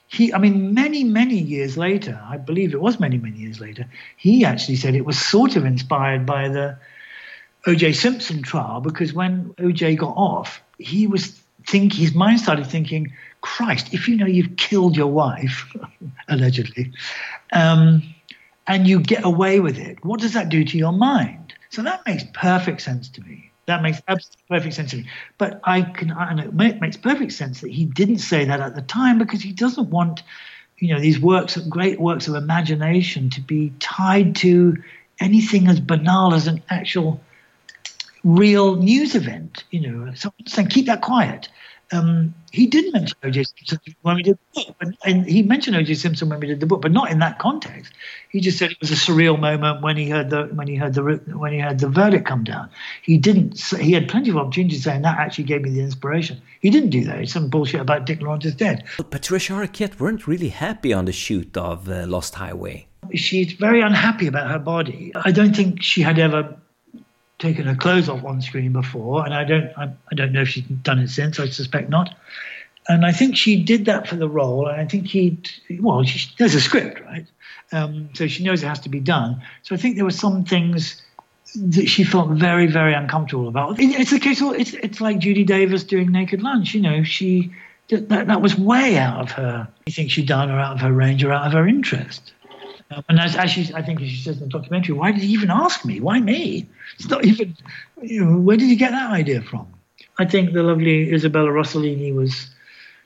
He, I mean, many, many years later, I believe it was many, many years later, he actually said it was sort of inspired by the O.J. Simpson trial because when O.J. got off, he was think his mind started thinking, Christ, if you know you've killed your wife, allegedly, um, and you get away with it, what does that do to your mind? So that makes perfect sense to me. That makes absolutely perfect sense to me. But I can, know it makes perfect sense that he didn't say that at the time because he doesn't want you know, these works, great works of imagination, to be tied to anything as banal as an actual real news event. You know, someone saying, keep that quiet. Um, he did mention O.J. Simpson when we did the book, and, and he mentioned O.J. Simpson when we did the book, but not in that context. He just said it was a surreal moment when he heard the when he heard the when he heard the verdict come down. He didn't. He had plenty of opportunities saying that actually gave me the inspiration. He didn't do that. It's some bullshit about Dick Lawrence is dead. But Patricia Arquette weren't really happy on the shoot of uh, Lost Highway. She's very unhappy about her body. I don't think she had ever taken her clothes off on screen before, and I don't I, I, don't know if she's done it since. I suspect not. And I think she did that for the role. And I think he, well, she, there's a script, right? Um, so she knows it has to be done. So I think there were some things that she felt very, very uncomfortable about. It's the case. It's it's like Judy Davis doing Naked Lunch. You know, she that that was way out of her. You think she'd done or out of her range or out of her interest. And as, as she, I think she says in the documentary, why did he even ask me? Why me? It's not even, you know, where did he get that idea from? I think the lovely Isabella Rossellini was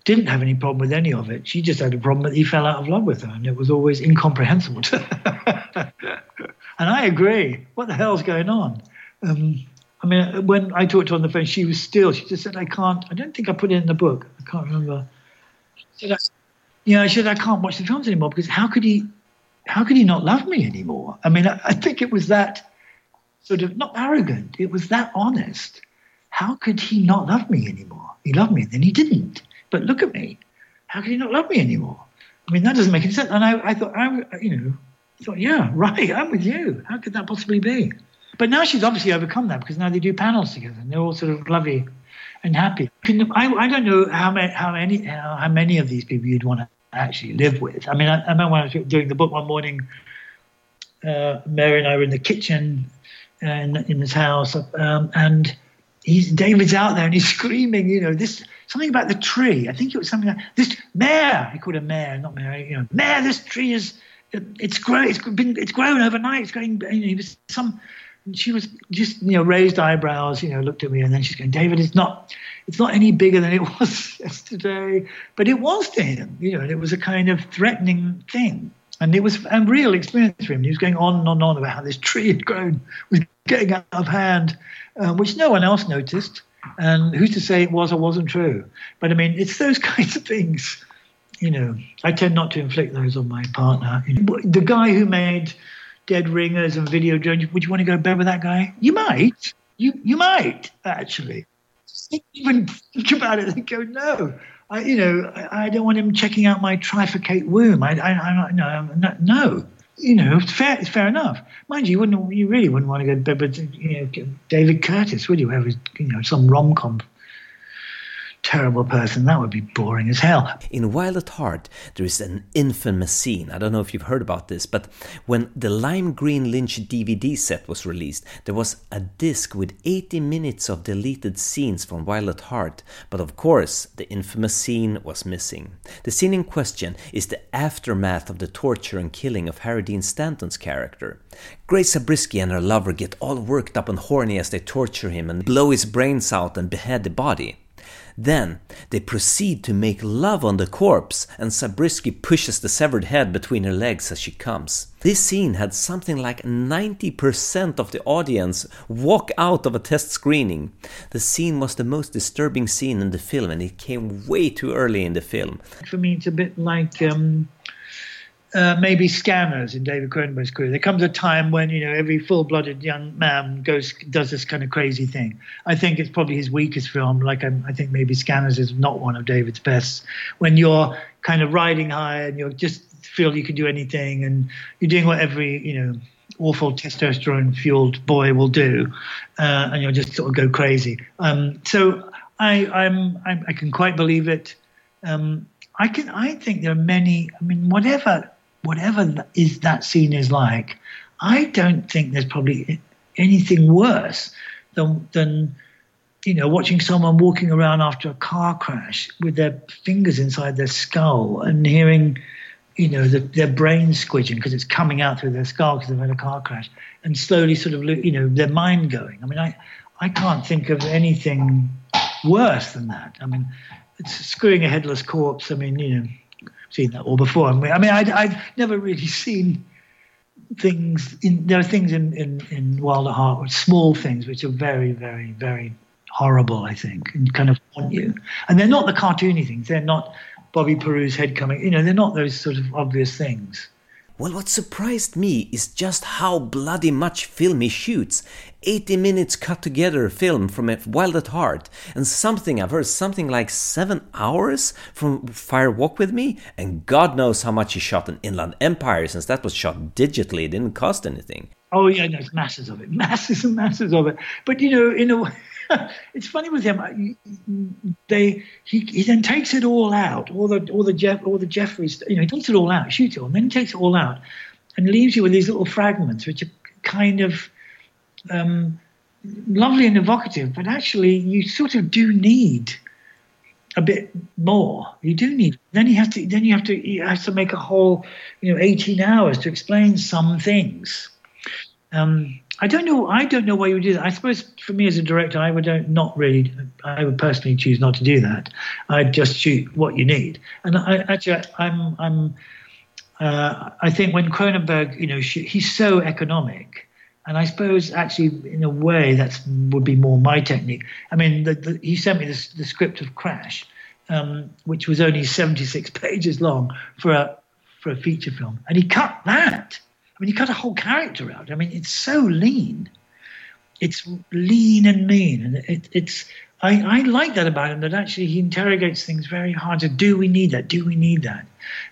didn't have any problem with any of it. She just had a problem that he fell out of love with her, and it was always incomprehensible to her. and I agree. What the hell's going on? Um, I mean, when I talked to her on the phone, she was still. She just said, "I can't. I don't think I put it in the book. I can't remember." She said, "Yeah, I said I can't watch the films anymore because how could he? How could he not love me anymore? I mean, I, I think it was that sort of not arrogant. It was that honest. How could he not love me anymore? He loved me, and then he didn't. But look at me. How could he not love me anymore? I mean, that doesn't make any sense. And I, I thought, I, you know, I thought, yeah, right, I'm with you. How could that possibly be? But now she's obviously overcome that because now they do panels together and they're all sort of lovely and happy. I, I don't know how many, how many, how many of these people you'd want to actually live with. I mean, I, I remember when I was doing the book one morning, uh, Mary and I were in the kitchen in, in this house, um, and he's David's out there and he's screaming, you know, this something about the tree. I think it was something like this Mare. He called her Mare, not Mary. You know, Mare. This tree is it's grown. It's been it's grown overnight. It's going. You know, it was some. She was just you know raised eyebrows. You know, looked at me and then she's going, David, it's not it's not any bigger than it was yesterday, but it was to him, you know, and it was a kind of threatening thing. And it was a real experience for him. He was going on and on and on about how this tree had grown, was getting out of hand, um, which no one else noticed. And who's to say it was or wasn't true? But I mean, it's those kinds of things. You know, I tend not to inflict those on my partner. The guy who made Dead Ringers and Videodrome, would you want to go to bed with that guy? You might. You you might actually even think about it and go, no. I, you know, I, I, don't want him checking out my trifurcate womb. I, I, I no, no, you know, it's fair, it's fair enough. Mind you, you wouldn't, you really wouldn't want to go bed with, you know, David Curtis, would you? Have you know, some rom com terrible person. That would be boring as hell. In Wild at Heart, there is an infamous scene. I don't know if you've heard about this, but when the Lime Green Lynch DVD set was released, there was a disc with 80 minutes of deleted scenes from Wild at Heart. But of course, the infamous scene was missing. The scene in question is the aftermath of the torture and killing of Harry Dean Stanton's character. Grace Zabriskie and her lover get all worked up and horny as they torture him and blow his brains out and behead the body. Then they proceed to make love on the corpse, and Zabriskie pushes the severed head between her legs as she comes. This scene had something like 90% of the audience walk out of a test screening. The scene was the most disturbing scene in the film, and it came way too early in the film. For me, it's a bit like. Um uh, maybe scanners in David Cronenberg's career. There comes a time when you know every full-blooded young man goes does this kind of crazy thing. I think it's probably his weakest film. Like I'm, i think maybe Scanners is not one of David's best. When you're kind of riding high and you just feel you can do anything and you're doing what every you know awful testosterone-fueled boy will do, uh, and you'll just sort of go crazy. Um, so I, I'm, I'm, i can quite believe it. Um, I can. I think there are many. I mean, whatever whatever is that scene is like, I don't think there's probably anything worse than than you know watching someone walking around after a car crash with their fingers inside their skull and hearing you know the, their brain squidging because it's coming out through their skull because they've had a car crash and slowly sort of you know their mind going. I mean, I I can't think of anything worse than that. I mean, it's screwing a headless corpse. I mean, you know seen that all before. I mean, I, I've never really seen things. In, there are things in, in, in Wild at Heart, small things, which are very, very, very horrible, I think, and kind of haunt you. And they're not the cartoony things. They're not Bobby Peru's head coming. You know, they're not those sort of obvious things. Well, what surprised me is just how bloody much film he shoots. 80 minutes cut together film from Wild at Heart, and something I've heard something like 7 hours from Fire Walk with Me, and God knows how much he shot in Inland Empire since that was shot digitally, it didn't cost anything. Oh, yeah, there's masses of it, masses and masses of it. But, you know, in a way, it's funny with him. They he, he then takes it all out, all the all the Jeff all the Jeffries. You know, he takes it all out, shoots it all, and then he takes it all out, and leaves you with these little fragments, which are kind of um, lovely and evocative. But actually, you sort of do need a bit more. You do need. Then you have to. Then you have to. You have to make a whole, you know, eighteen hours to explain some things. Um, I don't know. I don't know why you would do that. I suppose for me as a director, I would don't, not really. I would personally choose not to do that. I'd just shoot what you need. And I, actually, I'm. I'm. Uh, I think when Cronenberg, you know, he's so economic, and I suppose actually in a way that would be more my technique. I mean, the, the, he sent me the script of Crash, um, which was only 76 pages long for a for a feature film, and he cut that Mean, you cut a whole character out. I mean, it's so lean. It's lean and mean, and it, it's. I, I like that about him that actually he interrogates things very hard. So, do we need that? Do we need that?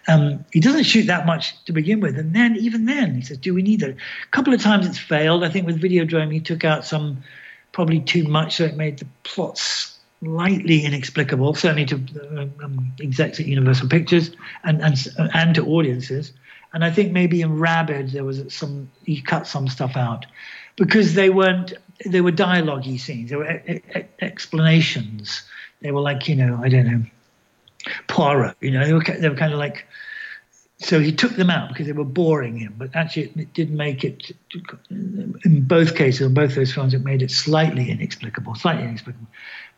Um, he doesn't shoot that much to begin with, and then even then he says, "Do we need that?" A couple of times it's failed. I think with Videodrome he took out some probably too much, so it made the plots slightly inexplicable, certainly to uh, um, execs at Universal Pictures and and and to audiences. And I think maybe in Rabid there was some he cut some stuff out because they weren't they were dialogue scenes. They were e- e- explanations. They were like you know I don't know Poirot. You know they were they were kind of like. So he took them out because they were boring him. But actually, it did make it. In both cases, in both those films, it made it slightly inexplicable, slightly inexplicable.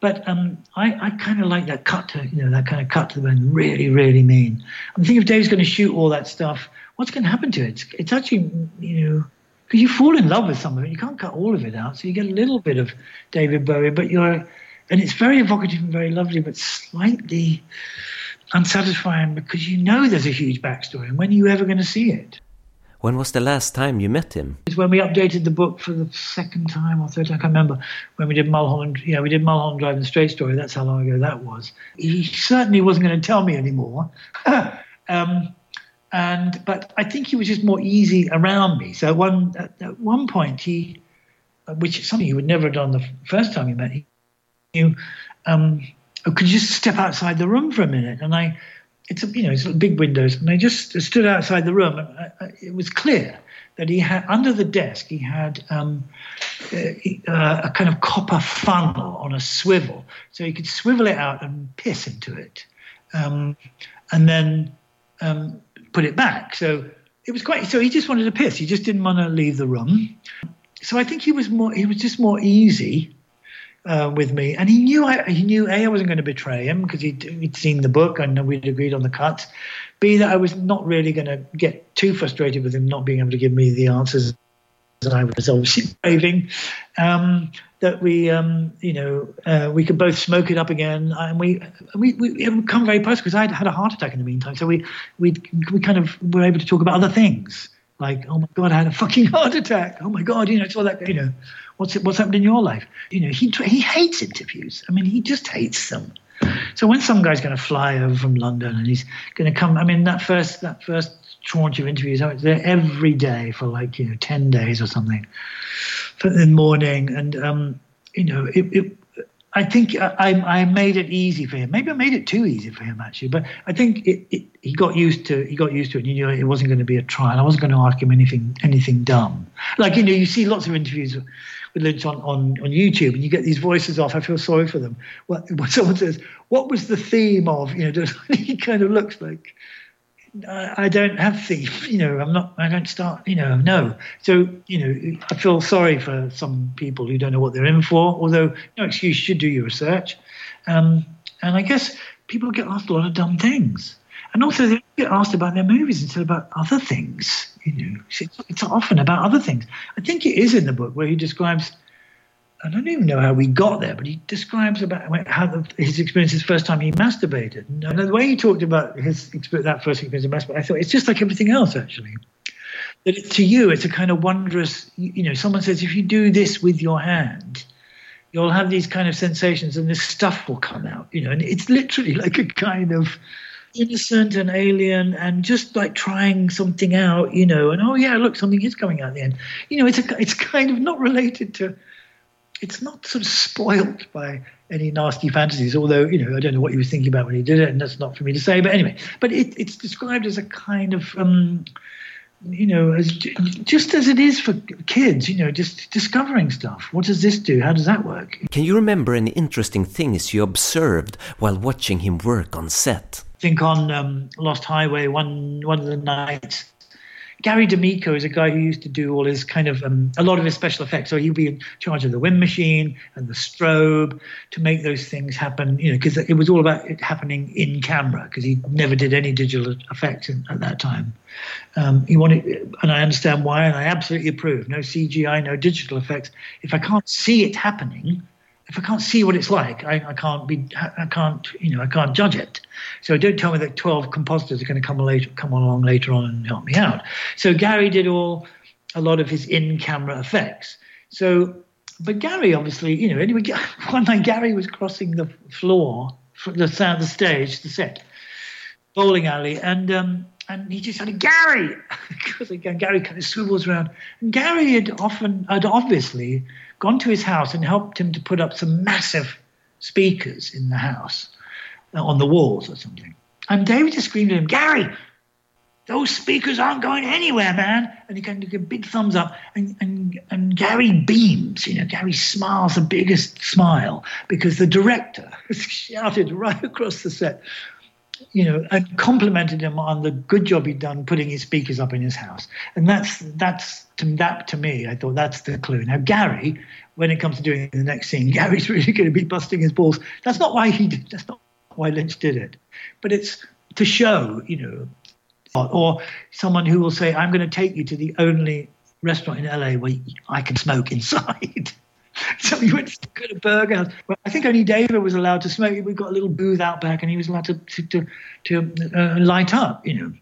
But um, I, I kind of like that cut to, you know, that kind of cut to the bone, really, really mean. I'm thinking if Dave's going to shoot all that stuff, what's going to happen to it? It's, it's actually, you know, because you fall in love with some of it, you can't cut all of it out. So you get a little bit of David Bowie, but you're, and it's very evocative and very lovely, but slightly unsatisfying because you know there's a huge backstory. And when are you ever going to see it? When was the last time you met him? It's when we updated the book for the second time or third. I can't remember when we did Mulholland. Yeah, we did Mulholland Drive and Straight Story. That's how long ago that was. He certainly wasn't going to tell me anymore. um, and but I think he was just more easy around me. So one at, at one point he, which is something he would never have done the first time we met, he knew, um, could you just step outside the room for a minute? And I it's you know it's big windows, and I just stood outside the room. And it was clear that he had under the desk he had um, a, uh, a, kind of copper funnel on a swivel, so he could swivel it out and piss into it, um, and then um, put it back. So it was quite. So he just wanted to piss. He just didn't want to leave the room. So I think he was more. He was just more easy uh, with me, and he knew I he knew a I wasn't going to betray him because he'd, he'd seen the book and we'd agreed on the cuts. B that I was not really going to get too frustrated with him not being able to give me the answers that I was obviously craving. Um, that we, um, you know, uh, we could both smoke it up again, and we we we come very close because I had a heart attack in the meantime. So we we we kind of were able to talk about other things like, oh my god, I had a fucking heart attack. Oh my god, you know, it's all that, you know, what's it, what's happened in your life? You know, he he hates interviews. I mean, he just hates them. So when some guy's going to fly over from London and he's going to come, I mean, that first that first tranche of interviews, I was there every day for like you know ten days or something, in the morning, and um, you know, it, it I think I, I made it easy for him. Maybe I made it too easy for him actually, but I think it, it, he got used to he got used to it. You know, it wasn't going to be a trial. I wasn't going to ask him anything anything dumb. Like you know, you see lots of interviews with Lynch on, on, on YouTube, and you get these voices off. I feel sorry for them. What, when someone says, "What was the theme of?" You know, he kind of looks like I don't have thief. You know, I'm not. I don't start. You know, no. So you know, I feel sorry for some people who don't know what they're in for. Although, no excuse, you should do your research. Um, and I guess people get asked a lot of dumb things. And also, they get asked about their movies instead about other things. You know, it's, it's often about other things. I think it is in the book where he describes. I don't even know how we got there, but he describes about how the, his experience his first time he masturbated. And the way he talked about his that first experience of masturbation, I thought it's just like everything else, actually. That to you, it's a kind of wondrous. You know, someone says if you do this with your hand, you'll have these kind of sensations, and this stuff will come out. You know, and it's literally like a kind of innocent and alien and just like trying something out, you know, and oh yeah, look, something is coming out at the end. You know, it's a, it's kind of not related to, it's not sort of spoilt by any nasty fantasies, although, you know, I don't know what he was thinking about when he did it, and that's not for me to say, but anyway, but it, it's described as a kind of, um, you know, as just as it is for kids, you know, just discovering stuff. What does this do? How does that work? Can you remember any interesting things you observed while watching him work on set? Think on um, Lost Highway, one one of the nights, Gary D'Amico is a guy who used to do all his kind of um, a lot of his special effects. So he'd be in charge of the wind machine and the strobe to make those things happen. You know, because it was all about it happening in camera because he never did any digital effects in, at that time. Um, he wanted, and I understand why, and I absolutely approve. No CGI, no digital effects. If I can't see it happening, if I can't see what it's like, I, I, can't be, I can't, you know, I can't judge it. So don't tell me that 12 compositors are going to come later, come on along later on and help me out. So Gary did all, a lot of his in-camera effects. So, but Gary obviously, you know, anyway, one night Gary was crossing the floor, the sound, of the stage, the set, bowling alley, and um, and he just said, Gary, because again, Gary kind of swivels around. And Gary had often, had obviously gone to his house and helped him to put up some massive speakers in the house uh, on the walls or something. And David just screamed at him, Gary, those speakers aren't going anywhere, man. And he kind of give a big thumbs up. And, and, and Gary beams, you know, Gary smiles the biggest smile because the director shouted right across the set, you know, and complimented him on the good job he'd done putting his speakers up in his house. And that's that's to that to me, I thought that's the clue. Now Gary, when it comes to doing the next scene, Gary's really going to be busting his balls. That's not why he did. That's not why Lynch did it, but it's to show, you know, or someone who will say, "I'm going to take you to the only restaurant in LA where I can smoke inside." so we went to a burger house. I think only David was allowed to smoke. We got a little booth out back, and he was allowed to to to, to uh, light up. You know,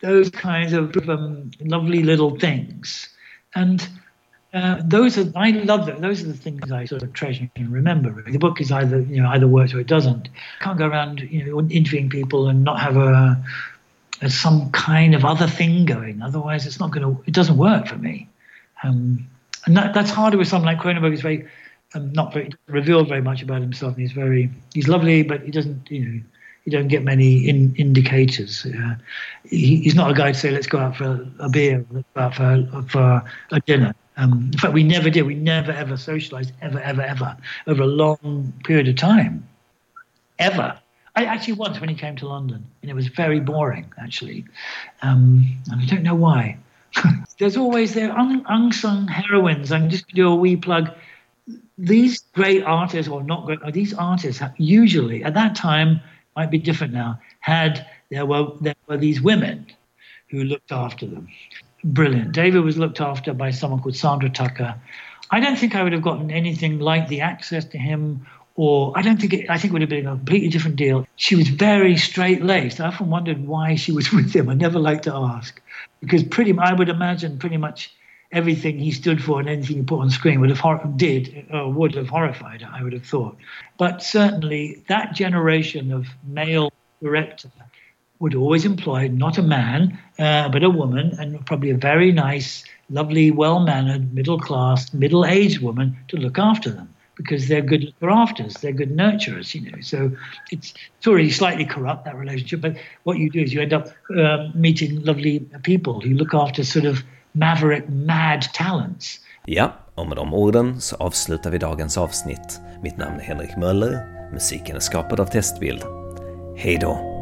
those kinds of um, lovely little things, and. Uh, those are I love that. Those are the things I sort of treasure and remember. The book is either you know either works or it doesn't. Can't go around you know interviewing people and not have a, a some kind of other thing going. Otherwise, it's not going to. It doesn't work for me. Um, and that, that's harder with someone like Cronenberg. He's very um, not very revealed very much about himself. He's very he's lovely, but he doesn't you know you don't get many in, indicators. Uh, he, he's not a guy to say let's go out for a, a beer, let's go out for for a dinner. Um, in fact, we never did. We never ever socialized ever ever ever over a long period of time, ever. I actually once when he came to London, and it was very boring actually, um, and I don't know why. There's always their un- unsung heroines. I'm just going to do a wee plug. These great artists, or not great, these artists usually at that time might be different now. Had there were there were these women who looked after them. Brilliant. David was looked after by someone called Sandra Tucker. I don't think I would have gotten anything like the access to him or I don't think it, I think it would have been a completely different deal. She was very straight laced. I often wondered why she was with him. I never liked to ask because pretty I would imagine pretty much everything he stood for and anything he put on screen would have hor- did or would have horrified her. I would have thought, but certainly that generation of male director would always employ not a man uh, but a woman and probably a very nice, lovely, well-mannered, middle-class, middle-aged woman to look after them because they're good grafters, they're good nurturers, you know. So it's, it's already slightly corrupt, that relationship. But what you do is you end up uh, meeting lovely people who look after sort of maverick, mad talents. Ja, och med de orden så avslutar vi dagens avsnitt. Mitt namn är Henrik Möller, musiken är skapad av Testbild. Hej då!